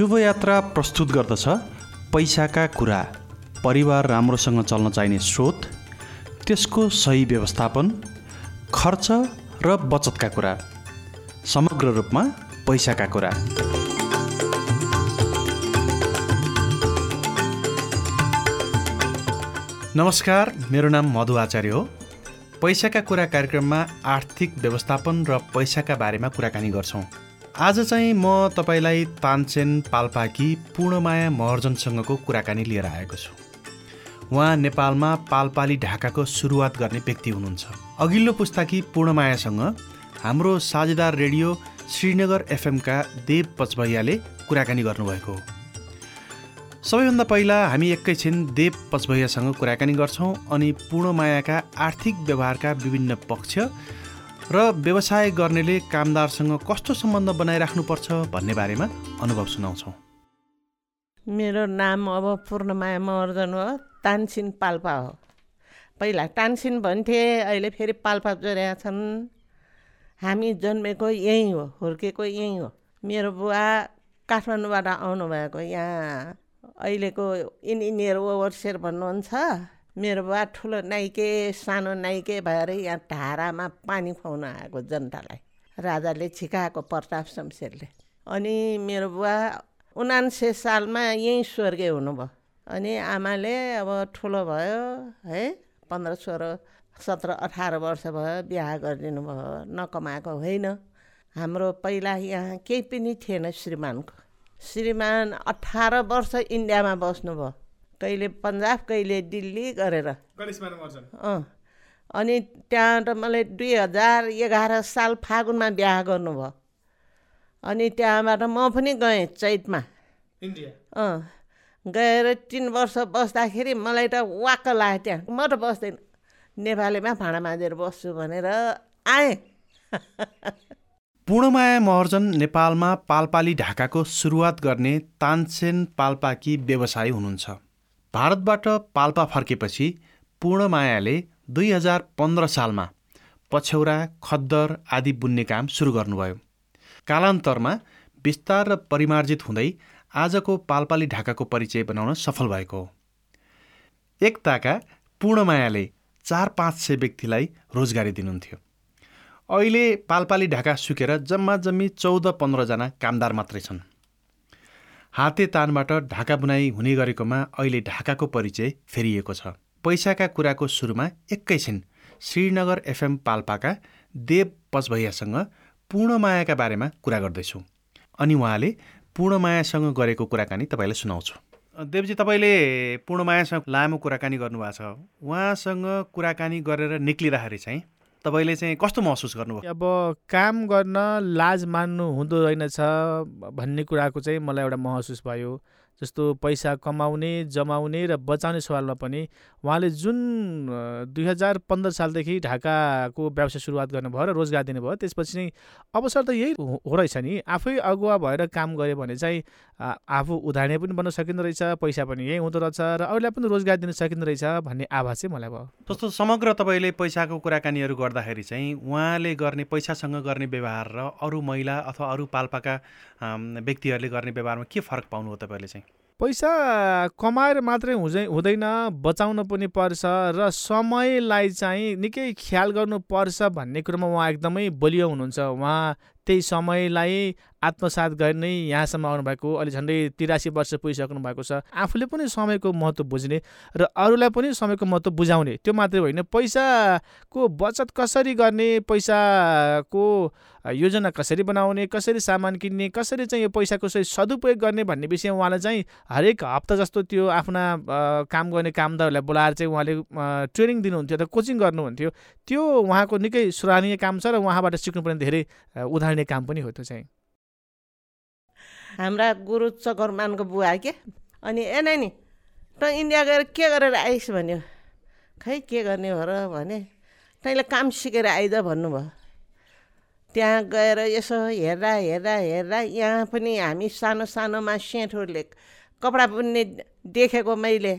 शुभयात्रा प्रस्तुत गर्दछ। पैसाका कुरा। परिवार राम्रोसँग चल्न चाहिने स्रोत। त्यसको सही व्यवस्थापन। खर्च र बचतका कुरा। समग्र रूपमा पैसाका कुरा। नमस्कार मेरो नाम मधु आचार्य हो। पैसाका कुरा कार्यक्रममा आर्थिक व्यवस्थापन र पैसाका बारेमा कुराकानी गर्छौँ। आज चाहिँ म तपाईँलाई तानसेन पाल्पाकी पूर्णमाया महर्जनसँगको कुराकानी लिएर आएको छु। उहाँ नेपालमा पालपाली ढाकाको सुरुवात गर्ने व्यक्ति हुनुहुन्छ। अघिल्लो पुस्ताकी पूर्णमायासँग हाम्रो साझेदार रेडियो श्रीनगर एफएमका देव पचभैयाले कुराकानी गर्नुभएको हो। सबैभन्दा पहिला हामी एकैछिन देव पचभैयासँग कुराकानी गर्छौँ अनि पूर्णमायाका आर्थिक व्यवहारका विभिन्न पक्ष र व्यवसाय गर्नेले कामदारसँग कस्तो सम्बन्ध बनाइराख्नुपर्छ भन्ने बारेमा अनुभव सुनाउँछौँ। मेरो नाम अब पूर्णमाया महर्जन हो तानसिन पाल्पा हो। पहिला तानसिन भन्थे अहिले फेरि पाल्पा जोड्या छन्। हामी जन्मेको यहीँ हो हुर्केको यहीँ हो। मेरो बुवा काठमाडौँबाट आउनुभएको यहाँ। अहिलेको इन्जिनियर ओभरसेयर भन्नुहुन्छ। मेरो बुवा ठुलो नाइके सानो नाइके भएर यहाँ धारामा पानी खुवाउन आएको जनतालाई। राजाले छिकाएको प्रताप शमशेरले। अनि मेरो बुवा उनान्से सालमा यहीँ स्वर्गीय हुनुभयो। अनि आमाले अब ठुलो भयो है पन्ध्र सोह्र सत्र अठार वर्ष भयो बिहा गरिदिनु भयो नकमाएको होइन। हाम्रो पहिला यहाँ केही पनि थिएन श्रीमानको। श्रीमान अठार वर्ष इन्डियामा बस्नुभयो। कहिले पन्जाब कहिले दिल्ली गरेर। अँ। अनि त्यहाँ त मलाई दुई हजार एघार साल फागुनमा बिहा गर्नुभयो। अनि त्यहाँबाट म पनि गएँ चैतमा। अँ। गएर तिन वर्ष बस्दाखेरि मलाई त वाक्क लाग्यो त्यहाँ। म त बस्दैन। नेपालीमा भाँडा माझेर बस्छु भनेर आएँ। पूर्णमाया महर्जन नेपालमा पालपाली ढाकाको सुरुवात गर्ने तानसेन पाल्पाकी व्यवसायी हुनुहुन्छ। भारतबाट पाल्पा फर्केपछि पूर्णमायाले दुई हजार पन्ध्र सालमा पछ्यौरा खद्दर आदि बुन्ने काम सुरु गर्नुभयो। कालान्तरमा विस्तार र परिमार्जित हुँदै आजको पालपाली ढाकाको परिचय बनाउन सफल भएको हो। एकताका पूर्णमायाले चार पाँच सय व्यक्तिलाई रोजगारी दिनुहुन्थ्यो। अहिले पालपाली ढाका सुकेर जम्मा जम्मी चौध पन्ध्रजना कामदार मात्रै छन्। हाते तानबाट ढाका बुनाइ हुने गरेकोमा अहिले ढाकाको परिचय फेरिएको छ। पैसाका कुराको सुरुमा एकैछिन श्रीनगर एफएम पाल्पाका देव पचभैयासँग पूर्णमायाका बारेमा कुरा गर्दैछु। अनि उहाँले पूर्णमायासँग गरेको कुराकानी तपाईँलाई सुनाउँछु। देवजी तपाईँले पूर्णमायासँग लामो कुराकानी गर्नुभएको छ। उहाँसँग कुराकानी गरेर निक्लिँदाखेरि चाहिँ तपाईँले चाहिँ कस्तो महसुस गर्नुभयो? अब काम गर्न लाज मान्नु हुँदो रहेनछ भन्ने कुराको चाहिँ मलाई एउटा महसुस भयो। जस्तो पैसा कमाउने जमाउने र बचाउने सवालमा पनि उहाँले जुन दुई हजार पन्ध्र सालदेखि ढाकाको व्यवसाय सुरुवात गर्नुभयो र रोजगार दिनुभयो त्यसपछि चाहिँ अवसर त यही हो रहेछ नि। आफै अगुवा भएर काम गऱ्यो भने चाहिँ आफू उदाहरण पनि बन्न सकिँदो रहेछ पैसा पनि यही हुँदो रहेछ र अरूलाई पनि रोजगार दिन सकिँदो रहेछ भन्ने आभास चाहिँ मलाई भयो। जस्तो समग्र तपाईँले पैसाको कुराकानीहरू गर्दाखेरि चाहिँ उहाँले गर्ने पैसासँग गर्ने व्यवहार र अरू महिला अथवा अरू पाल्पाका व्यक्तिहरूले गर्ने व्यवहारमा के फरक पाउनु हो तपाईँले चाहिँ? पैसा कमाएर मात्रै हुँदै हुँदैन बचाउन पनि पर्छ र समयलाई चाहिँ निकै ख्याल गर्नुपर्छ भन्ने कुरोमा उहाँ एकदमै बलियो हुनुहुन्छ। उहाँ त्यही समयलाई आत्मसात गर्ने यहाँसम्म आउनुभएको अहिले झन्डै तिरासी वर्ष पुगिसक्नु भएको छ। आफूले पनि समयको महत्त्व बुझ्ने र अरूलाई पनि समयको महत्त्व बुझाउने त्यो मात्रै होइन। पैसाको बचत कसरी गर्ने पैसाको योजना कसरी बनाउने कसरी सामान किन्ने कसरी चाहिँ यो पैसाको सही सदुपयोग गर्ने भन्ने विषय उहाँलाई चाहिँ हरेक हप्ता जस्तो त्यो आफ्ना काम गर्ने कामदारहरूलाई बोलाएर चाहिँ उहाँले ट्रेनिङ दिनुहुन्थ्यो अथवा कोचिङ गर्नुहुन्थ्यो। त्यो उहाँको निकै सराहनीय काम छ र उहाँबाट सिक्नुपर्ने धेरै उदाहरणीय काम पनि हो त्यो चाहिँ। हाम्रा गुरु चकरमानको बुवा के? अनि ए नानी त इन्डिया गएर के गरेर आइस् भन्यो? खै के गर्ने हो र भने? तैँले काम सिकेर आइज भन्नुभयो। त्यहाँ गएर यसो हेर्दा हेर्दा हेर्दा यहाँ पनि हामी सानो सानोमा सेठहरूले कपडा बुन्ने देखेको मैले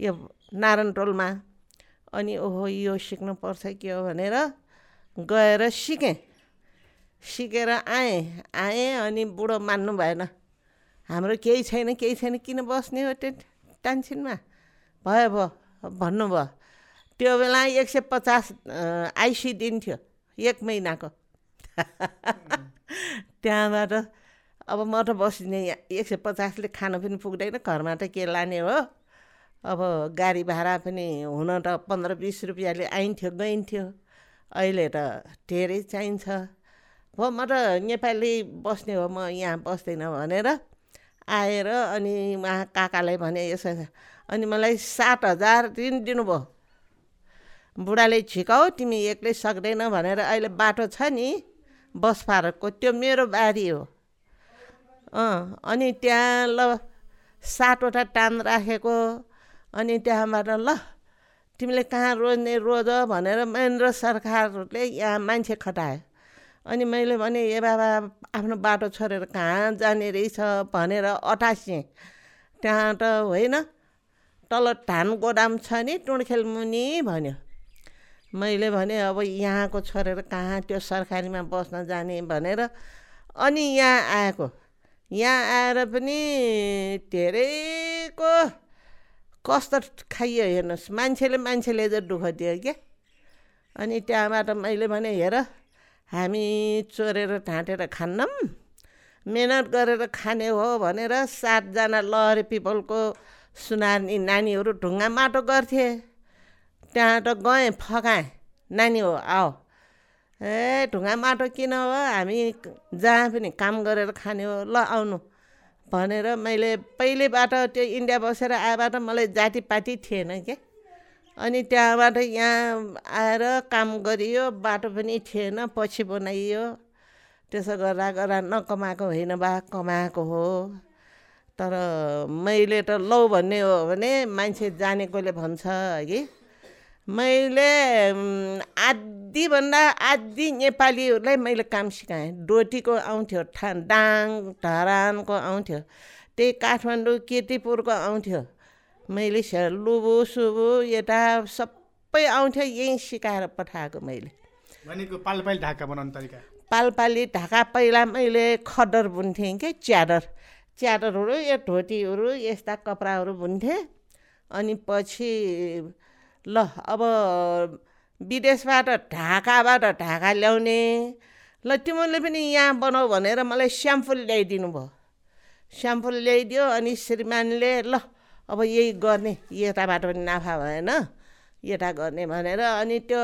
यो नारायण टोलमा। अनि ओहो यो सिक्नुपर्छ के हो भनेर गएर सिकेँ। सिकेर आएँ। आएँ अनि बुढो मान्नु भएन। हाम्रो केही छैन केही छैन किन बस्ने हो त्यो टेन्सनमा? भयो भयो भन्नुभयो। त्यो बेला एक सय पचास आइसी दिन्थ्यो एक महिनाको। त्यहाँबाट अब म त बस्ने एक सय पचासले खानु पनि पुग्दैन घरमा त के लाने हो? अब गाडी भाडा पनि हुन त पन्ध्र बिस रुपियाँले आइन्थ्यो गइन्थ्यो। अहिले त धेरै चाहिन्छ। हो म त नेपाली बस्ने हो म यहाँ बस्दैन भनेर आएर अनि उहाँ काकालाई भने यसो अनि मलाई सात हजार दिन दिनुभयो। बुढाले छिकाउ तिमी एक्लै सक्दैन भनेर अहिले बाटो छ नि बस फारकको त्यो मेरो बारी हो। अँ अनि त्यहाँ ल सातवटा टान राखेको। अनि त्यहाँबाट ल तिमीले कहाँ रोज्ने रोज भनेर महेन्द्र सरकारले यहाँ मान्छे खटायो। अनि मैले भने ए बाबा आफ्नो बाटो छोडेर कहाँ जाने रहेछ? भनेर अठासेँ त्यहाँ त होइन तल धान गोदाम छ नि टुँडखेल मुनि भन्यो। मैले भने अब यहाँको छोडेर कहाँ त्यो सरकारीमा बस्न जाने? भनेर। अनि यहाँ आएको। यहाँ आएर पनि धेरैको कस्तो खाइयो हेर्नुहोस्। मान्छेले मान्छेले चाहिँ दुःख दियो क्या। अनि त्यहाँबाट मैले भने हेर हामी चोरेर ढाँटेर खान्नौँ मिहिनेत गरेर खाने हो भनेर सातजना लहरे पिपलको सुनार्नी नानीहरू ढुङ्गा माटो गर्थे। त्यहाँ त गएँ फकाएँ नानी हो आओ ए ढुङ्गा माटो किन हो? हामी जहाँ पनि काम गरेर खाने हो ल आउनु भनेर मैले पहिलेबाट त्यो इन्डिया बसेर आएबाट मलाई जातिपाती थिएन क्या अनि त्यहाँबाट यहाँ आएर काम गरियो बाटो पनि थिएन पछि बनाइयो। त्यसो गर्दा गर्दा नकमाएको होइन बा कमाएको हो। तर मैले त लौ भन्ने हो भने मान्छे जानेकोले भन्छ कि मैले आधीभन्दा आधी नेपालीहरूलाई मैले काम सिकाएँ। डोटीको आउँथ्यो ठा डाङ धरानको आउँथ्यो। त्यही काठमाडौँ किर्तिपुरको आउँथ्यो। मैले लुबु सुबु यता सबै आउँथ्यो यहीँ सिकाएर पठाएको मैले। भनेको पालपाली ढाका बनाउने तरिका? पालपाली ढाका पहिला मैले खड्डर बुन्थेँ कि च्यादर च्यादरहरू या धोतीहरू यस्ता कपडाहरू बुन्थेँ। अनि पछि ल अब विदेशबाट ढाकाबाट ढाका ल्याउने। ल तिमीले पनि यहाँ बनाऊ भनेर मलाई स्याम्पल ल्याइदिनु भयो स्याम्पल ल्याइदियो अनि श्रीमानले ल अब यही गर्ने यताबाट पनि नाफा भएन यता गर्ने भनेर अनि त्यो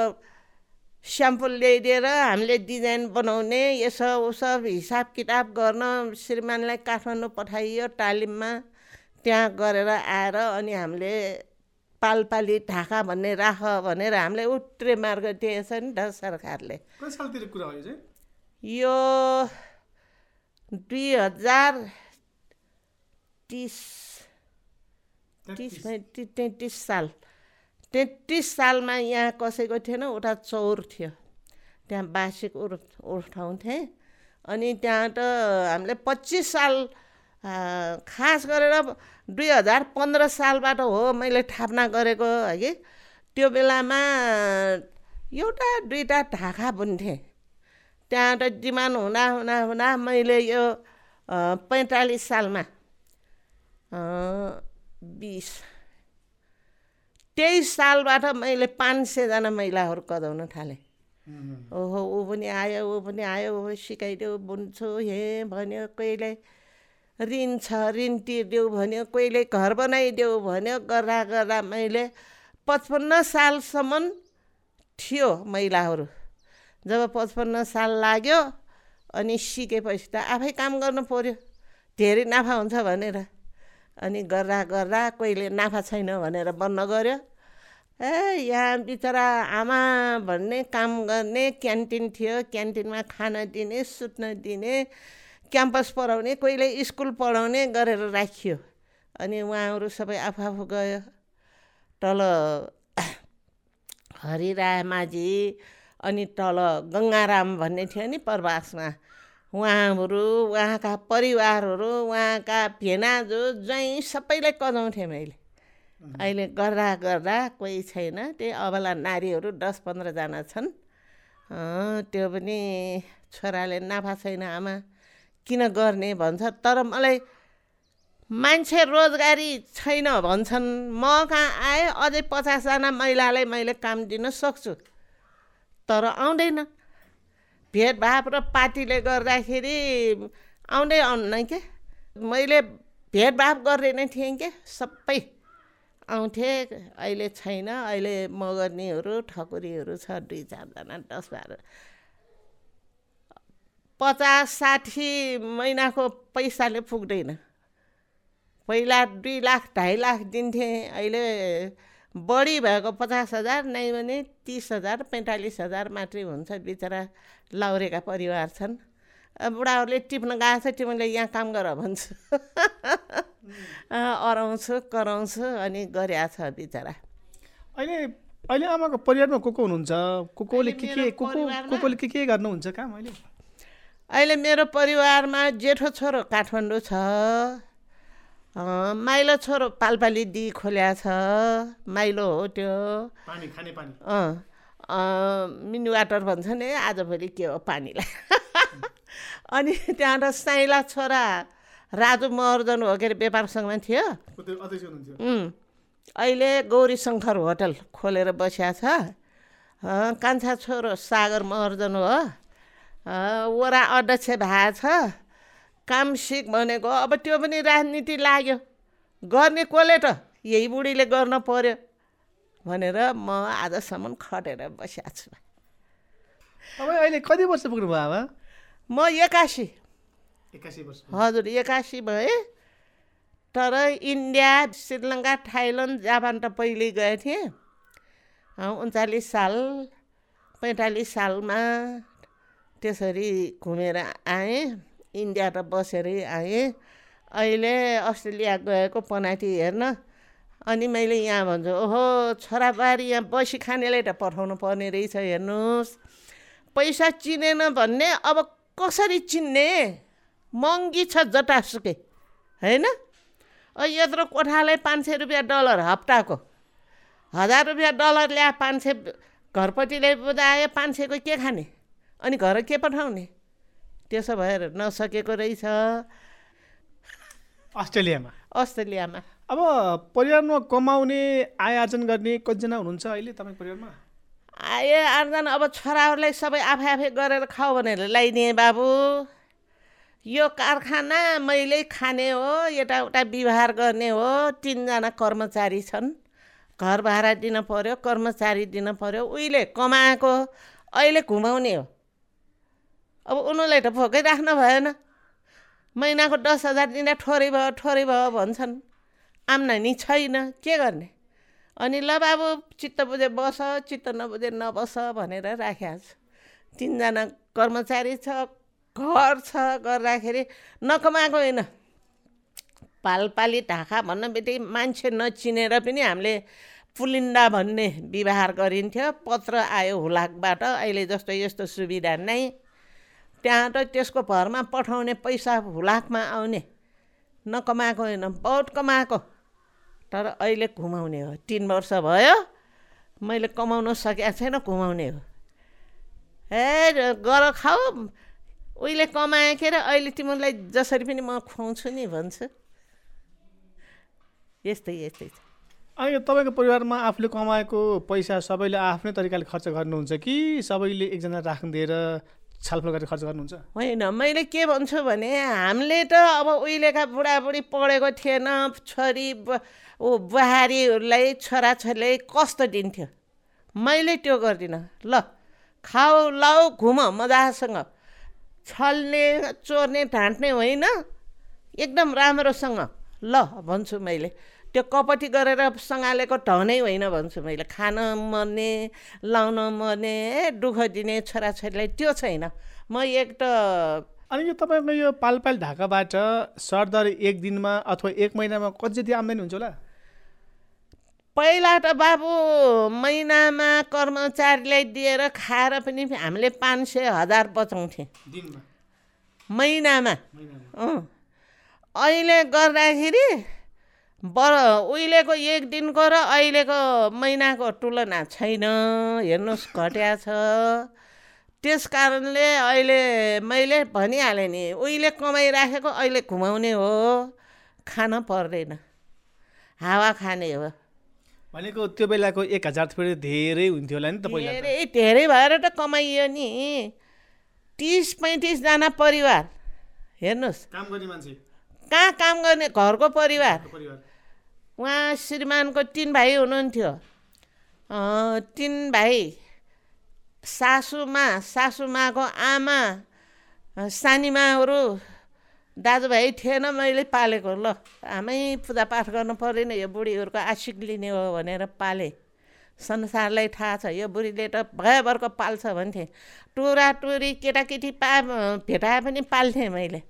स्याम्पल ल्याइदिएर हामीले डिजाइन बनाउने यसो उसो हिसाब किताब गर्न श्रीमानलाई काठमाडौँ पठाइयो तालिममा। त्यहाँ गरेर आएर अनि हामीले पालपाली ढाका भन्ने राख भनेर हामीलाई उत्रे मार्ग दिएछ नि त सरकारले। कुरा हो यो दुई हजार तिस तिस तेत्तिस साल। तेत्तिस सालमा यहाँ कसैको थिएन उता चौर थियो। त्यहाँ बासिक उठ उठाउँथेँ अनि त्यहाँ त हामीले पच्चिस साल खास गरेर दुई हजार पन्ध्र सालबाट हो मैले थापना गरेको हगि त्यो बेलामा एउटा दुईवटा ढाका बुन्थेँ। त्यहाँ त डिमान्ड हुँदा हुँदा हुँदा मैले यो पैँतालिस सालमा बिस। तेइस सालबाट मैले पाँच सयजना महिलाहरू कदाउन थालेँ। ओहो ऊ पनि आयो ऊ पनि आयो ऊ सिकाइदेऊ बुन्छु हे भन्यो कहिले ऋण छ? ऋण तिरिदेऊ भन्यो कोहीले घर बनाइदेऊ भन्यो गर्दा गर्दा मैले पचपन्न सालसम्म थियो महिलाहरू। जब पचपन्न साल लाग्यो अनि सिकेपछि त आफै काम गर्नु पऱ्यो धेरै नाफा हुन्छ भनेर। अनि गर्दा गर्दा कोहीले नाफा छैन भनेर बन्द गऱ्यो। ए यहाँ बिचरा आमा भन्ने काम गर्ने क्यान्टिन थियो क्यान्टिनमा खाना दिने सुत्न दिने क्याम्पस पढाउने कोहीले स्कुल पढाउने गरेर राखियो। अनि उहाँहरू सबै आफू आफू गयो। तल हरिराय माझी अनि तल गङ्गाराम भन्ने थियो नि प्रवासमा। उहाँहरू उहाँका परिवारहरू उहाँका भेनाजु ज्वाइँ सबैलाई कजाउँथेँ मैले। अहिले गर्दा गर्दा कोही छैन त्यही अबला नारीहरू दस पन्ध्रजना छन्। त्यो पनि छोराले नाफा छैन आमा किन गर्ने भन्छ? तर मलाई मान्छे रोजगारी छैन भन्छन्। म कहाँ आएँ? अझै पचासजना महिलालाई मैले काम दिन सक्छु। तर आउँदैन। भेदभाव र पार्टीले गर्दाखेरि आउँदै आउन्न के? मैले भेदभाव गरेर नै थिएँ के? सबै आउँथे। अहिले छैन। अहिले मगर्नीहरू ठकुरीहरू छ दुई चारजना दस बाह्र पचास साठी महिनाको पैसाले पुग्दैन। पहिला दुई लाख ढाई लाख दिन्थे। अहिले बढी भएको पचास हजार नै भने तिस हजार पैँतालिस हजार मात्रै हुन्छ बिचरा लाउरेका परिवार छन्। बुढाहरूले टिप्न गएको छ तिमीले यहाँ काम गर भन्छु। अराउँछु कराउँछु अनि गरिया छ बिचरा। अहिले अहिले आमाको परिवारमा को को हुनुहुन्छ? को कोले के के को को कोले के के गर्नुहुन्छ काम अहिले? अहिले मेरो परिवारमा जेठो छोरो काठमाडौँ छ। माइलो छोरो पालपाली दी खोल्या छ। माइलो हो त्यो। पानी खाने पानी। मिनी वाटर भन्छ नि आजभोलि के हो पानीलाई। अनि त्यहाँबाट साइला छोरा राजु महर्जन हो के अरे व्यापार सङ्घमा थियो। अहिले गौरी शङ्कर होटल खोलेर बसिया छ। कान्छा छोरो सागर महर्जन हो। वरा अध्यक्ष भएको छ। काम सिक भनेको अब त्यो पनि राजनीति लाग्यो। गर्ने कसले त? यही बुढीले गर्न पर्यो। भनेर म आजसम्म खटेर बसिया छु। तपाईँ अहिले कति वर्ष पुग्नुभयो आमा? म वर्ष हजुर एकासी भएँ। तर इन्डिया श्रीलङ्का थाइल्यान्ड जापान त पहिले गएको थिएँ। उन्चालिस साल पैँतालिस सालमा त्यसरी घुमेर आएँ। इन्डिया त बसेरै आएँ। अहिले अस्ट्रेलिया गएको पनाटी हेर्न। अनि मैले यहाँ भन्छु ओहो छोराबारी यहाँ बसी खानेलाई त पठाउनु पर्ने रहेछ हेर्नुहोस्। पैसा चिनेन भन्ने अब कसरी चिन्ने? महँगी छ जटासुकै होइन? यत्रो कोठालाई पाँच सय रुपियाँ डलर हप्ताको। हजार रुपियाँ डलर ल्या पाँच सय घरपट्टिले बुझायो पाँच सयको के खाने? अनि घर के पठाउने? त्यसो भएर नसकेको रहेछ। अस्ट्रेलियामा? अस्ट्रेलियामा। अब परिवारमा कमाउने आय आर्जन गर्ने कतिजना हुनुहुन्छ अहिले तपाईँ परिवारमा? आए आर्जन अब छोराहरूलाई सबै आफै आफै गरेर खाऊ भनेर ल्याइदिएँ बाबु। यो कारखाना मैले खाने हो यताउता व्यवहार गर्ने हो तिनजना कर्मचारी छन्। घर भाडा दिन पऱ्यो कर्मचारी दिन पऱ्यो उहिले कमाएको अहिले घुमाउने हो। अब उनीहरूलाई त फोकै राख्नु भएन। महिनाको दस हजार दिँदा ठोरै भयो ठोरै भयो भन्छन्। आम्दानी छैन के गर्ने? अनि ल बाबु चित्त बुझे बस चित्त नबुझे नबस भनेर राखेको छु तिनजना कर्मचारी छ घर छ गर्दाखेरि नकमाएको होइन। पालपाली ढाका भन्न बित्तिकै मान्छे नचिनेर पनि हामीले पुलिन्डा भन्ने व्यवहार गरिन्थ्यो। पत्र आयो हुलाकबाट अहिले जस्तो यस्तो सुविधा नै त्यहाँ त त्यसको भरमा पठाउने पैसा हुलाकमा आउने। नकमाएको होइन बहुत कमाएको। तर अहिले घुमाउने हो तिन वर्ष भयो मैले कमाउन सकेको छैन घुमाउने हो। ए गर खाऊ। उहिले कमाएँ अरे अहिले तिमीलाई जसरी पनि म खुवाउँछु नि भन्छु। यस्तै यस्तै। छ अनि तपाईँको परिवारमा आफूले कमाएको पैसा सबैले आफ्नै तरिकाले खर्च गर्नुहुन्छ कि सबैले एकजना राखिदिएर छलफल गरेर खर्च गर्नुहुन्छ? होइन मैले के भन्छु भने हामीले त अब उहिलेका बुढाबुढी पढेको थिएन छोरी ऊ बुहारीहरूलाई छोराछोरीलाई कस्तो दिन्थ्यो? मैले त्यो गर्दिनँ। ल खाऊ लाऊ घुम मजासँग। छल्ने चोर्ने ढाँट्ने होइन एकदम राम्रोसँग। ल भन्छु मैले। त्यो कपटी गरेर सँगालेको ढनै होइन भन्छु मैले। खान मर्ने लाउन मर्ने दुःख दिने छोराछोरीलाई त्यो छैन। म एक त अनि यो तपाईँको यो पालपाल ढाकाबाट सरदर एक दिनमा अथवा एक महिनामा कति जति आम्दानी हुन्छ होला? पहिला त बाबु महिनामा कर्मचारीलाई दिएर खाएर पनि हामीले पाँच सय हजार बचाउँथेँ। महिनामा। अहिले गर्दाखेरि बर उहिलेको एक दिनको र अहिलेको महिनाको तुलना छैन। हेर्नुहोस् घट्या छ। त्यस कारणले अहिले मैले भनिहालेँ नि उहिले कमाइराखेको अहिले घुमाउने हो। खान पर्दैन। हावा खाने हो। भनेको त्यो बेलाको एक हजार फेरि धेरै हुन्थ्यो होला नि त। धेरै धेरै भएर त कमाइयो नि। तिस पैँतिसजना परिवार। हेर्नुहोस्। काम गर्ने मान्छे। कहाँ काम गर्ने? घरको परिवार। उहाँ श्रीमानको तिन भाइ हुनुहुन्थ्यो। तिन भाइ सासूमा सासूमाको आमा सानीमाहरू दाजुभाइ थिएन मैले पालेको। ल आमै पूजापाठ गर्नु परेन यो बुढीहरूको आशिक लिने हो भनेर पाले। संसारलाई थाहा छ यो बुढीले त भयभरको पाल्छ भन्थे। टुरा टुरी केटाकेटी पा भेटाए पनि पाल्थेँ मैले।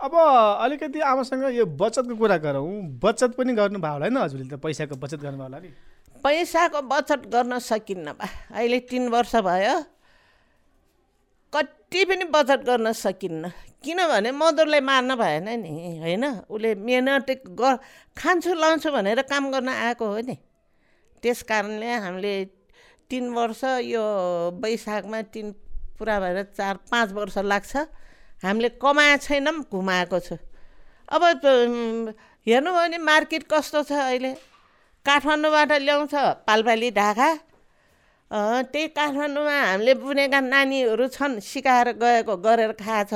अब अलिकति आमासँग यो बचतको कुरा गरौँ। बचत पनि गर्नुभयो होला नि हजुरले त पैसाको बचत गर्नुभयो होला नि? पैसाको बचत गर्न सकिन्न बा अहिले तिन वर्ष भयो। कति पनि बचत गर्न सकिन्न। किनभने मजदुरलाई मार्न भएन नि होइन? उसले मिहिनेत ग खान्छु लाउँछु भनेर काम गर्न आएको हो नि। त्यस कारणले हामीले तिन वर्ष यो वैशाखमा तिन पुरा भएर चार पाँच वर्ष लाग्छ। हामीले कमाएको छैनौँ घुमाएको छु। अब हेर्नुभयो भने मार्केट कस्तो छ अहिले? काठमाडौँबाट ल्याउँछ पालपाली ढाका। त्यही काठमाडौँमा हामीले बुनेका नानीहरू छन् सिकाएर गएको गरेर खाएछ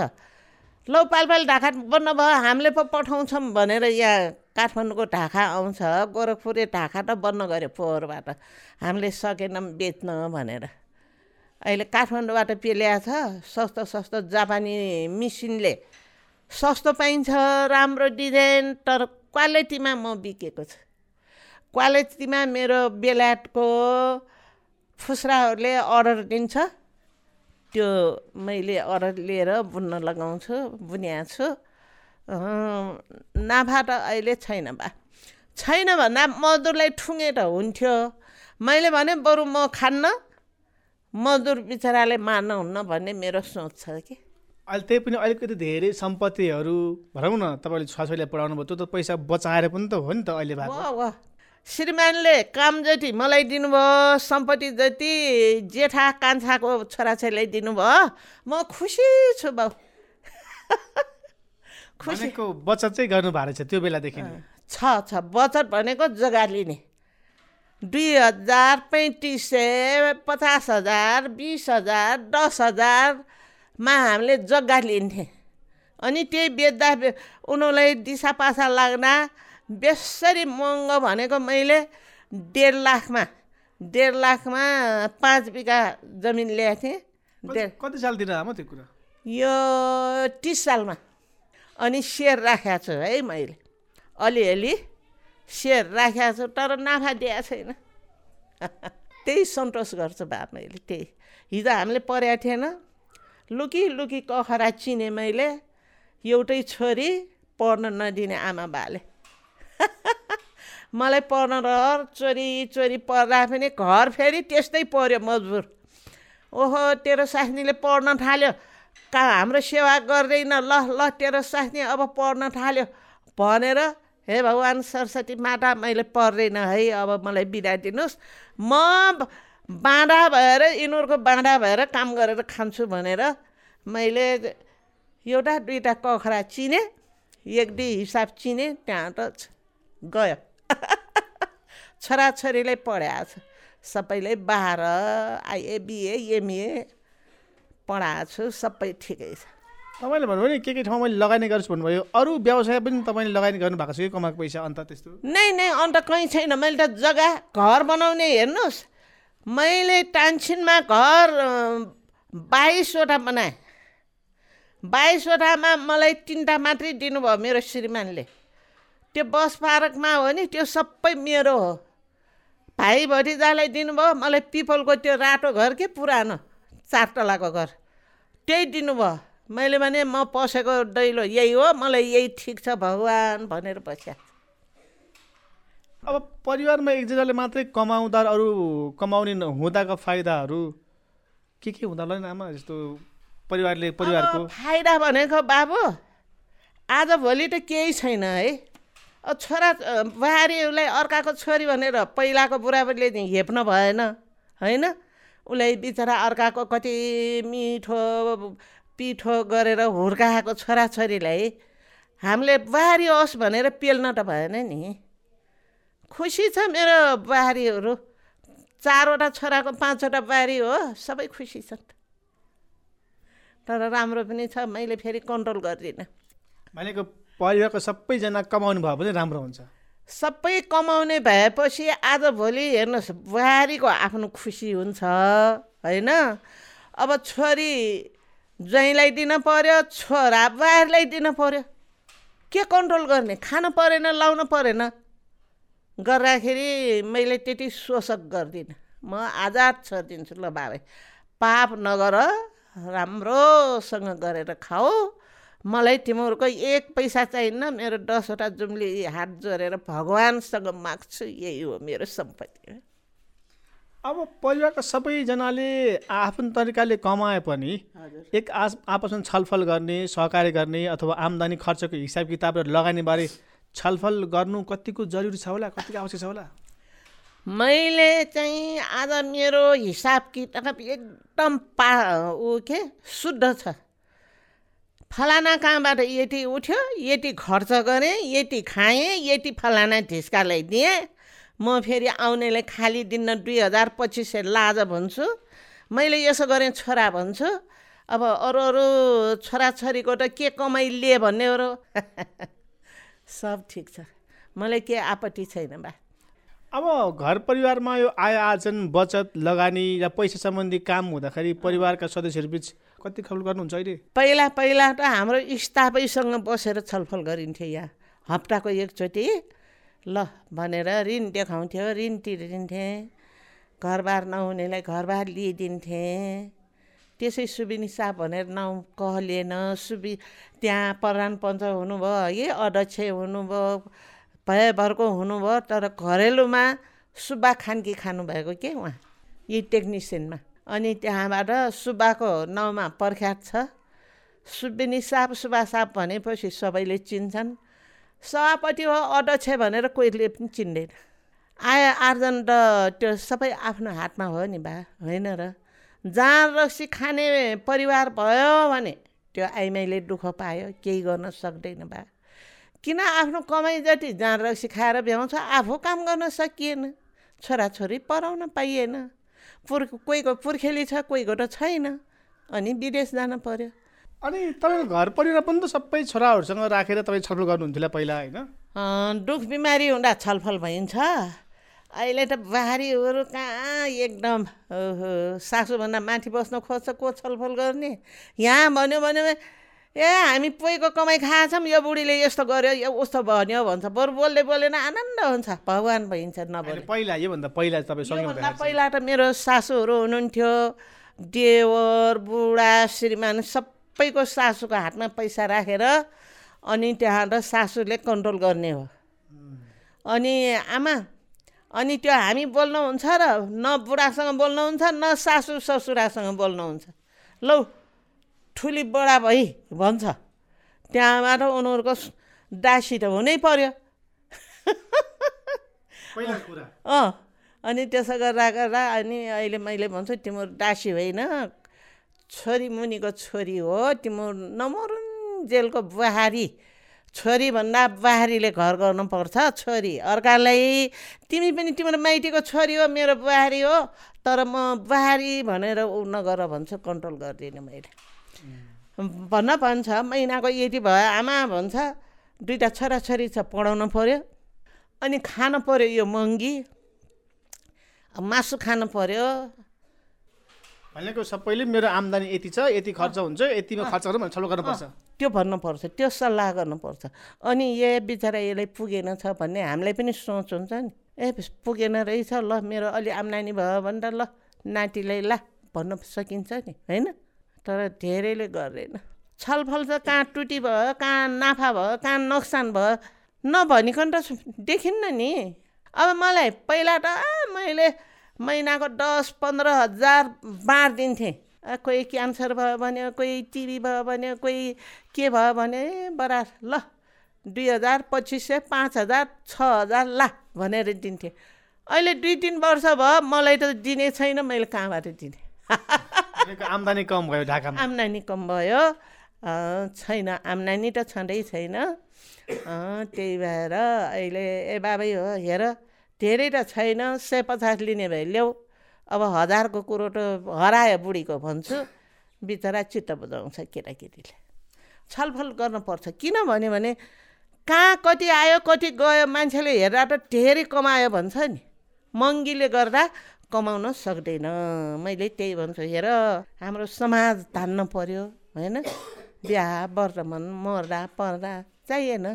लौ पालपाली ढाका बन्न भयो हामीले पो पठाउँछौँ भनेर यहाँ काठमाडौँको ढाका आउँछ। गोरखपुरे ढाका त बन्न गऱ्यो पोहोरबाट हामीले सकेनौँ बेच्न भनेर। अहिले काठमाडौँबाट पेल्याएको छ सस्तो सस्तो जापानी मिसिनले। सस्तो पाइन्छ राम्रो डिजाइन तर क्वालिटीमा म बिकेको छु। क्वालिटीमा मेरो बेलायतको फुस्राहरूले अर्डर दिन्छ। त्यो मैले अर्डर लिएर बुन्न लगाउँछु बुनिया छु। नाफा त अहिले छैन बा। छैन भन्दा मजदुरलाई ठुङ्गे त हुन्थ्यो। मैले भने बरु म खान्न। मजदुर बिचराले मार्न हुन्न भन्ने मेरो सोच छ कि। अहिले त्यही पनि अलिकति धेरै सम्पत्तिहरू भनौँ न तपाईँले छोराछोरीलाई पढाउनु भयो त्यो त पैसा बचाएर पनि त हो नि त अहिले भएको। वाह श्रीमानले काम जति मलाई दिनुभयो सम्पत्ति जति जेठा कान्छाको छोराछोरीलाई दिनुभयो म खुसी छु बाउ। खुसी। भनेको बचत चाहिँ गर्नु भएको रहेछ त्यो बेलादेखि। छ छ। बचत भनेको जग्गा लिने। दुई हजार पैँतिस सय पचास हजार बिस हजार दस हजारमा हामीले जग्गा लिन्थेँ। अनि त्यही बेच्दा उनीहरूलाई दिसापासा लाग्दा बेसरी महँगो भनेको मैले डेढ लाखमा डेढ लाखमा पाँच बिघा जमिन ल्याएको थिएँ। कति सालतिर आमा त्यो कुरा? यो तिस सालमा। अनि सेयर राखेको छु है मैले। अलिअलि सेयर राखेको छु तर नाफा दिएको छैन। त्यही सन्तोष गर्छु बा मैले त्यही। हिजो हामीले परेको थिएन। लुकी लुकी कखरा चिने मैले एउटै छोरी पढ्न नदिने आमा बाले। मलाई पढ्न रहर चोरी चोरी पढ्दा पनि घर फेरि त्यस्तै पऱ्यो मजबुर। ओहो तेरो सास्नीले पढ्न थाल्यो। का हाम्रो सेवा गर्दैन? ल ल तेरो सास्नी अब पढ्न थाल्यो। भनेर हे भगवान् सरस्वती माता मैले पढ्दैन है अब मलाई बिदा दिनुहोस्। म बाँडा भएर यिनीहरूको बाँडा भएर काम गरेर खान्छु भनेर मैले एउटा दुइटा कखरा चिने एक दुई हिसाब चिने त्यहाँ त गयो। छोराछोरीले पढाएको छ। सबैले बाह्र आइए बिए एमए पढाएको छु सबै ठिकै छ। तपाईँले भन्नुभयो नि के के ठाउँमा मैले लगानी गर्छु भन्नुभयो। अरू व्यवसाय पनि तपाईँले लगानी गर्नु भएको छ कि कमाएको पैसा? अन्त त्यस्तो। नै नै अन्त कहीँ छैन। मैले त जग्गा घर बनाउने हेर्नुहोस्। मैले टान्सिनमा घर बाइसवटा बनाएँ। बाइसवटामा मलाई तिनवटा मात्रै दिनुभयो मेरो श्रीमानले। त्यो बस पार्कमा हो नि त्यो सबै मेरो हो। भाइ भतिजालाई दिनुभयो मलाई पिपलको त्यो रातो घर के पुरानो? चार तलाको घर। त्यही दिनुभयो। मैले भने म पसेको दैलो यही हो मलाई यही ठिक छ भगवान् भनेर बस्या। अब परिवारमा एकजनाले मात्रै कमाउँदा अरू कमाउने नहुँदाका फाइदाहरू के के हुँदा? होला नि आमा जस्तो परिवारले परिवारको। फाइदा भनेको बाबु आजभोलि त केही छैन है। अब छोरा अ, बुहारीहरूलाई अर्काको छोरी भनेर पहिलाको बुढाबुढीले हेप्न भएन होइन? उसलाई बिचरा अर्काको कति मिठो पिठो गरेर हुर्काएको छोराछोरीलाई हामीले बुहारी होस् भनेर पेल्न त भएन नि। खुसी छ मेरो बुहारीहरू चारवटा छोराको पाँचवटा बुहारी हो। सबै खुसी छन्। तर राम्रो पनि छ। मैले फेरि कन्ट्रोल गर्दिनँ। भनेको परिवारको सबैजना कमाउनु भयो भने राम्रो हुन्छ। सबै कमाउने भएपछि आजभोलि हेर्नुहोस् बुहारीको आफ्नो खुसी हुन्छ। होइन? अब छोरी ज्वाइँलाई दिन पर्यो छोरा बुहारीलाई दिन पर्यो। के कन्ट्रोल गर्ने? खानु परेन लाउनु परेन। गर्दाखेरि मैले त्यति शोषक गर्दिनँ। म आजाद छोडिदिन्छु ल बाबा पाप नगर राम्रोसँग गरेर खाऊ। मलाई तिमीहरूको एक पैसा चाहिन्न मेरो दसवटा जुम्ली हात जोडेर भगवान्सँग माग्छु। यही हो मेरो सम्पत्ति। अब परिवारका सबैजनाले आफ्नो तरिकाले कमाए पनि एक आस आपसमा छलफल गर्ने सहकार्य गर्ने अथवा आम्दानी खर्चको हिसाब किताब र लगानी बारे छलफल गर्नु कतिको जरुरी छ होला? कतिको आवश्यक छ होला? मैले चाहिँ आज मेरो हिसाब किताब एकदम पा ऊ के शुद्ध छ। फलाना कहाँबाट यति उठ्यो यति खर्च गरेँ यति खाएँ यति फलाना ढिस्कालाई दिएँ म फेरि आउनेलाई खाली दिन्न दुई हजार पच्चिस सय लाज भन्छु। मैले यसो गरेँ छोरा भन्छु। अब अरू अरू छोराछोरीको त के कमाइ लिए भन्ने हो सब ठिक छ। मलाई के आपत्ति छैन बा। अब घर परिवारमा यो आय आर्जन बचत लगानी र पैसा सम्बन्धी काम हुँदाखेरि परिवारका सदस्यहरूबिच कति छलफल गर्नुहुन्छ अहिले? पहिला पहिला त हाम्रो स्टाफैसँग बसेर छलफल गरिन्थ्यो यहाँ। हप्ताको एकचोटि। ल भनेर ऋण देखाउँथ्यो ऋण तिरिदिन्थेँ घरबार नहुनेलाई घरबार लिइदिन्थेँ। त्यसै सुबिनी साप भनेर नाउँ कहलिएन सुबि त्यहाँ प्रधान पञ्च हुनुभयो है अध्यक्ष हुनुभयो भयभरको हुनुभयो तर घरेलुमा सुब्बा खानकी खानुभएको के उहाँ? यी टेक्निसियनमा। अनि त्यहाँबाट सुब्बाको नाउँमा प्रख्यात छ। सुबिनी साप सुब्बा साप भनेपछि सबैले चिन्छन्। सभापति हो अध्यक्ष भनेर कोहीले पनि चिन्दैन। आय आर्जन त त्यो सबै आफ्नो हातमा हो नि बा होइन र? जहाँ रक्सी खाने परिवार भयो भने त्यो आइमाईले दुःख पायो केही गर्न सक्दैन बा। किन आफ्नो कमाइ जति जहाँ रक्सी खाएर भ्याउँछ आफू काम गर्न सकिएन। छोराछोरी पढाउन पाइएन। पुर् कोहीको पुर्खेली छ कोहीको त छैन। अनि विदेश जान पर्यो। अनि तपाईँको घर परिवार पनि त सबै छोराहरूसँग राखेर तपाईँ छलफल गर्नुहुन्थ्यो पहिला होइन? दुख बिमारी हुँदा छलफल भइन्छ। अहिले त बाहारीहरू कहाँ एकदम सासूभन्दा माथि बस्न खोज्छ को छलफल गर्ने? यहाँ भन्यो भने ए हामी पोइको कमाइ खाएछौँ यो बुढीले यस्तो गर्यो यो उस्तो भन्यो भन्छ। बरु बोल्दै बोलेन आनन्द हुन्छ भगवान् भइन्छ नबोले। पहिला योभन्दा पहिला तपाईँ पहिला त मेरो सासूहरू हुनुहुन्थ्यो देवर बुढा श्रीमान सब सबैको सासूको हातमा पैसा राखेर अनि त्यहाँबाट सासूले कन्ट्रोल गर्ने हो। अनि आमा अनि त्यो हामी बोल्नुहुन्छ र न बुढासँग बोल्नुहुन्छ न सासु ससुरासँग बोल्नुहुन्छ लौ ठुली बडा भई भन्छ। त्यहाँबाट उनीहरूको दासी त हुनै पर्यो। अँ अनि त्यसो गर्दा गर्दा अनि अहिले मैले भन्छु तिम्रो दासी होइन छोरी मुनिको छोरी हो तिम्रो नमरुन्जेलको बुहारी। छोरीभन्दा बुहारीले घर गर्नुपर्छ छोरी। अर्कालाई तिमी पनि तिम्रो माइतीको छोरी हो मेरो बुहारी हो। तर म बुहारी भनेर ऊ नगर भन्छु कन्ट्रोल गर्दिनँ मैले। भन्न भन्छ महिनाको यति भयो आमा भन्छ दुइटा छोराछोरी छ पढाउनु पऱ्यो अनि खानु पऱ्यो यो महँगी मासु खानु पऱ्यो भनेको सबैले मेरो आम्दानी यति छ यति खर्च हुन्छ यतिमा खर्च गरौँ छलफल गर्नुपर्छ। त्यो भन्नुपर्छ त्यो सल्लाह गर्नुपर्छ। अनि ए बिचरा यसलाई पुगेन छ भन्ने हामीलाई पनि सोच हुन्छ नि। ए पुगेन रहेछ ल मेरो अलि आम्दानी भयो भने त ल नातिलाई ला भन्न सकिन्छ नि होइन? तर धेरैले गर्दैन छलफल त कहाँ टुटी भयो कहाँ नाफा भयो कहाँ नोक्सान भयो नभनिकन त देखिन्न नि। अब मलाई पहिला त मैले महिनाको दस पन्ध्र हजार बाँडिदिन्थेँ कोही क्यान्सर भयो भने कोही टिभी भयो भने कोही के भयो भने बरा ल दुई हजार पच्चिस सय पाँच हजार छ हजार ला भनेर दिन्थेँ। अहिले दुई तिन वर्ष भयो मलाई त दिने छैन मैले कहाँबाट दिने? आम्दानी कम भयो ढाका आम्दानी कम भयो। छैन आम्दानी त छँदै छैन। अँ, त्यही भएर अहिले ए बाबै हो हेर। धेरै त छैन सय पचास लिने भए ल्याऊ अब हजारको कुरो त हरायो बुढीको भन्छु बिचरा चित्त बुझाउँछ केटाकेटीले। छलफल गर्नुपर्छ किनभने भने कहाँ कति आयो कति गयो मान्छेले हेर्दा त धेरै कमायो भन्छ नि। महँगीले गर्दा कमाउन सक्दैन। मैले त्यही भन्छु हेर हाम्रो समाज धान्न पर्यो होइन? बिहा वर्तमान मर्दा पर्दा चाहिएन।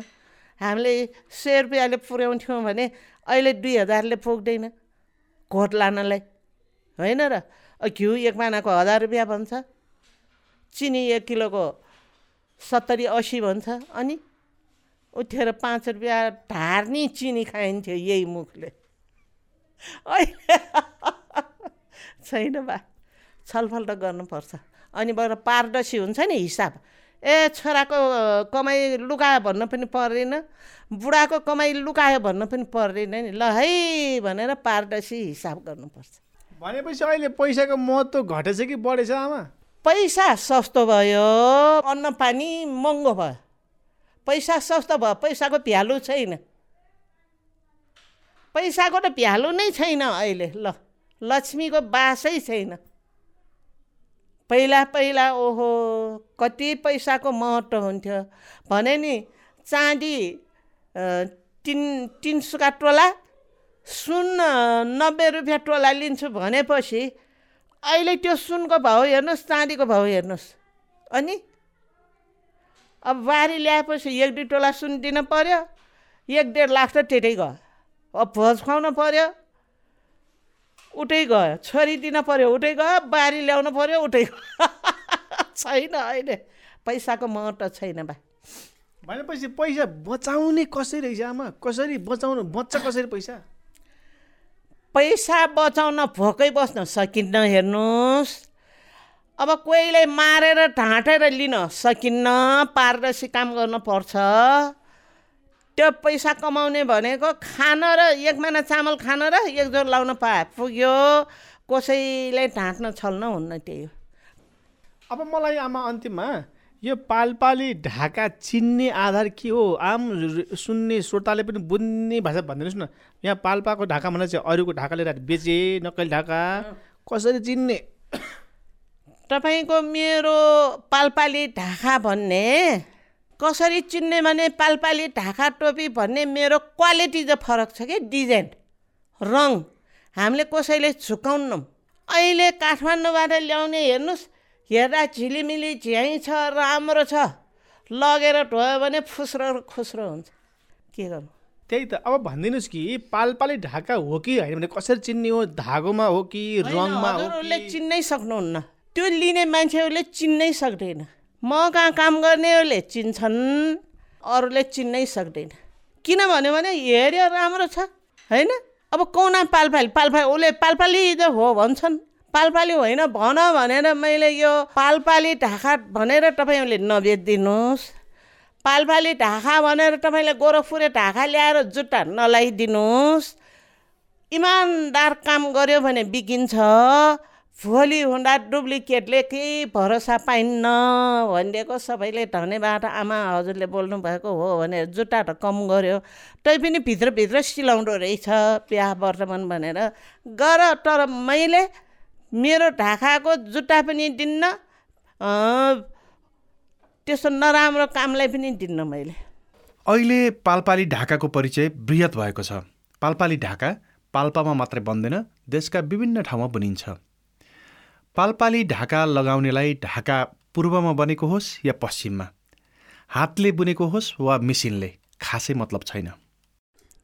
हामीले सय रुपियाँले पुर्याउँथ्यौँ भने अहिले दुई हजारले पुग्दैन। घोट लानलाई। होइन र? घिउ एक मानाको हजार रुपियाँ भन्छ। चिनी एक किलोको सत्तरी असी भन्छ। अनि उठेर पाँच रुपियाँ ढार्नी चिनी खाइन्थ्यो यही मुखले। अहिले छैन बा। छलफल त गर्नुपर्छ। अनि बाट पारदर्शी हुन्छ नि हिसाब। ए छोराको कमाइ लुकायो भन्नु पनि पर्दैन। बुढाको कमाइ लुकायो भन्नु पनि पर्दैन नि। ल है भनेर पारदर्शी हिसाब गर्नुपर्छ। भनेपछि अहिले पैसाको महत्त्व घटेछ कि बढेछ आमा? पैसा सस्तो भयो अन्न पानी महँगो भयो। पैसा सस्तो भयो पैसाको भ्यालु छैन। पैसाको त भ्यालु नै छैन अहिले। ल लक्ष्मीको बासै छैन। पहिला पहिला ओहो कति पैसाको महत्त्व हुन्थ्यो। भने नि चाँदी तिन तिन सुका टोला सुन नब्बे रुपियाँ टोला लिन्छु भनेपछि अहिले त्यो सुनको भाउ हेर्नुहोस् चाँदीको भाउ हेर्नुहोस्। अनि अब बारी ल्याएपछि एक दुई टोला सुन दिन पर्यो एक डेढ लाख त त्यतै गयो अब भोज खुवाउनु पर्यो उतै गयो। छोरी दिन पर्यो उतै गयो बारी ल्याउनु पर्यो उतै गयो। छैन अहिले। पैसाको महत्त्व छैन बा। भनेपछि पैसा बचाउने कसरी रहेछ आमा? कसरी बचाउनु बच्छ कसरी पैसा? पैसा बचाउन भोकै बस्न सकिन्न हेर्नुहोस्। अब कोहीलाई मारेर ढाँटेर लिन सकिन्न पारदर्शी काम गर्नुपर्छ त्यो पैसा कमाउने भनेको खान र एक महिना चामल खान र एक जोर लाउन पाए पुग्यो। कसैलाई ढाँट्न छल्न हुन्न त्यही हो। अब मलाई आमा अन्तिममा यो पालपाली ढाका चिन्ने आधार के हो? आम सुन्ने श्रोताले पनि बुझ्ने भाषा भनिदिनुहोस् न यहाँ पाल्पाको ढाका भनेर चाहिँ अरूको ढाका लिएर बेचे नक्कली ढाका। कसरी चिन्ने? तपाईँको मेरो पालपाली ढाका भन्ने कसरी चिन्ने भने पालपाली ढाका टोपी भन्ने मेरो क्वालिटी चाहिँ फरक छ कि? डिजाइन। रङ। हामीले कसैले झुकाउन्नौँ। अहिले काठमाडौँबाट ल्याउने हेर्नुहोस् हेर्दा झिलिमिली झ्याइ छ राम्रो छ। लगेर ढोयो भने फुस्रो खुस्रो हुन्छ। के गर्नु? त्यही त। अब भनिदिनुहोस् कि पालपाली ढाका हो कि होइन भने कसरी चिन्ने हो? धागोमा हो कि रङमा हो चिन्नै सक्नुहुन्न। त्यो लिने मान्छेहरूले चिन्नै सक्दैन। म कहाँ काम गर्नेहरूले चिन्छन् अरूले चिन्नै सक्दैन। किन भन्यो भने हेऱ्यो राम्रो छ। होइन? अब कौना पालपाली? पालपाली उसले पालपाली त हो भन्छन्। पालपाली होइन भन भनेर मैले यो पालपाली ढाका भनेर तपाईँहरूले नबेचिदिनुहोस्। पालपाली ढाका भनेर तपाईँले गोरखपुरे ढाका ल्याएर जुत्ता नलाइदिनुहोस्। इमान्दार काम गर्यो भने बिकिन्छ भोलि हुँदा डुप्लिकेटले केही भरोसा पाइन्न। भनिदिएको सबैले धन्यवाद आमा हजुरले बोल्नु भएको हो भनेर जुत्ता त कम गर्यो। तै पनि भित्रभित्र सिलाउँदो रहेछ बिहा वर्तमान भनेर। गर तर मैले मेरो ढाकाको जुत्ता पनि दिन्न त्यस्तो नराम्रो कामलाई पनि दिन्न मैले। अहिले पालपाली ढाकाको परिचय बृहत भएको छ। पालपाली ढाका पाल्पामा मात्रै बन्दैन देशका विभिन्न ठाउँमा बनिन्छ। पालपाली ढाका लगाउनेलाई ढाका पूर्वमा बनेको होस् या पश्चिममा? हातले बुनेको होस् वा मिसिनले? खासै मतलब छैन।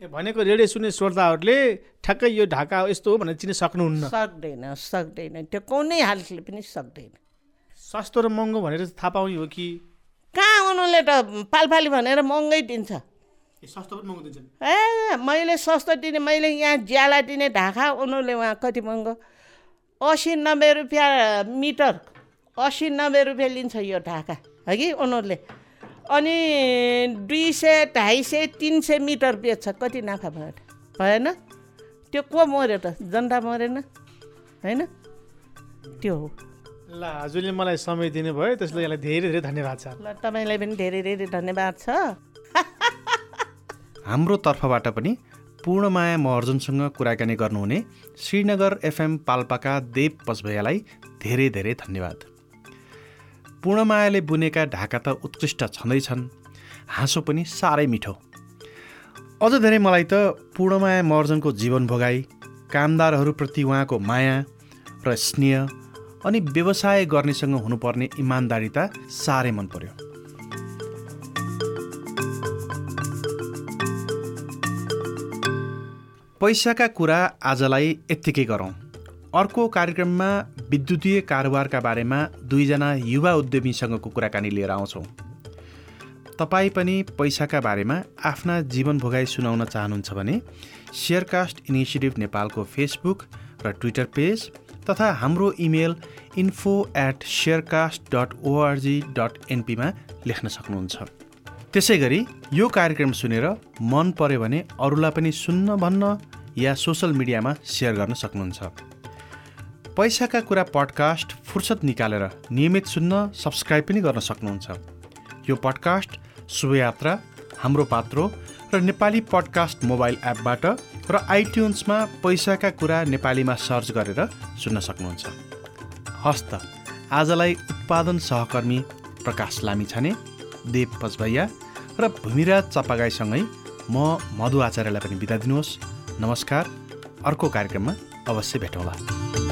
ए, भनेको रेडियो सुन्ने श्रोताहरूले ठ्याक्कै यो ढाका यस्तो हो भनेर चिन्न सक्नुहुन्न। सक्दैन सक्दैन। त्यो कुनै हालतले पनि सक्दैन। सस्तो र महँगो भनेर थाहा पाउने हो कि? कहाँ उनीहरूले त पालपाली भनेर महँगै दिन्छ? ए, सस्तो पनि महँगो दिन्छन् ए मैले सस्तो दिने मैले यहाँ ज्याला दिने ढाका उनीहरूले उहाँ कति महँगो? असी नब्बे रुपियाँ मिटर असी नब्बे रुपियाँ लिन्छ यो ढाका हगि उनीहरूले? अनि दुई सय ढाई सय तिन सय मिटर बेच्छ कति नाफा भयो? भएन? त्यो को मऱ्यो त? जनता मरेन होइन? त्यो हो। ल हजुरले मलाई समय दिनुभयो त्यसले यसलाई धेरै धेरै धन्यवाद छ। ल तपाईँलाई पनि धेरै धेरै धन्यवाद छ। हाम्रो तर्फबाट पनि पूर्णमाया महर्जनसँग कुराकानी गर्नुहुने श्रीनगर एफएम पाल्पाका देव पचभैयालाई धेरै धेरै धन्यवाद। पूर्णमायाले बुनेका ढाका त उत्कृष्ट छँदैछन् हाँसो पनि साह्रै मिठो। अझ धेरै मलाई त पूर्णमाया महर्जनको जीवन भोगाई कामदारहरूप्रति उहाँको माया र स्नेह अनि व्यवसाय गर्नेसँग हुनुपर्ने इमान्दारिता साह्रै मन पर्यो। पैसाका कुरा आजलाई यत्तिकै गरौँ। अर्को कार्यक्रममा विद्युतीय कारोबारका बारेमा दुईजना युवा उद्यमीसँगको कुराकानी लिएर आउँछौँ। तपाईँ पनि पैसाका बारेमा आफ्ना जीवन भोगाई सुनाउन चाहनुहुन्छ भने सेयरकास्ट इनिसिएटिभ नेपालको फेसबुक र ट्विटर पेज तथा हाम्रो email info at Sharecast dot org dot एनपीमा लेख्न सक्नुहुन्छ। त्यसै गरी यो कार्यक्रम सुनेर मन पर्यो भने अरूलाई पनि सुन्न भन्न या सोसल मिडियामा सेयर गर्न सक्नुहुन्छ। पैसाका कुरा पडकास्ट फुर्सद निकालेर नियमित सुन्न सब्सक्राइब पनि गर्न सक्नुहुन्छ। यो पडकास्ट शुभयात्रा हाम्रो पात्रो र नेपाली पडकास्ट मोबाइल एपबाट र आइट्युन्समा पैसाका कुरा नेपालीमा सर्च गरेर सुन्न सक्नुहुन्छ। हस्त आजलाई उत्पादन सहकर्मी प्रकाश लामिछाने। देव पचभैया र भूमिराज चपागाईसँगै म मधु आचार्यलाई पनि बिदा दिनुहोस्। नमस्कार। अर्को कार्यक्रममा अवश्य भेटौँला।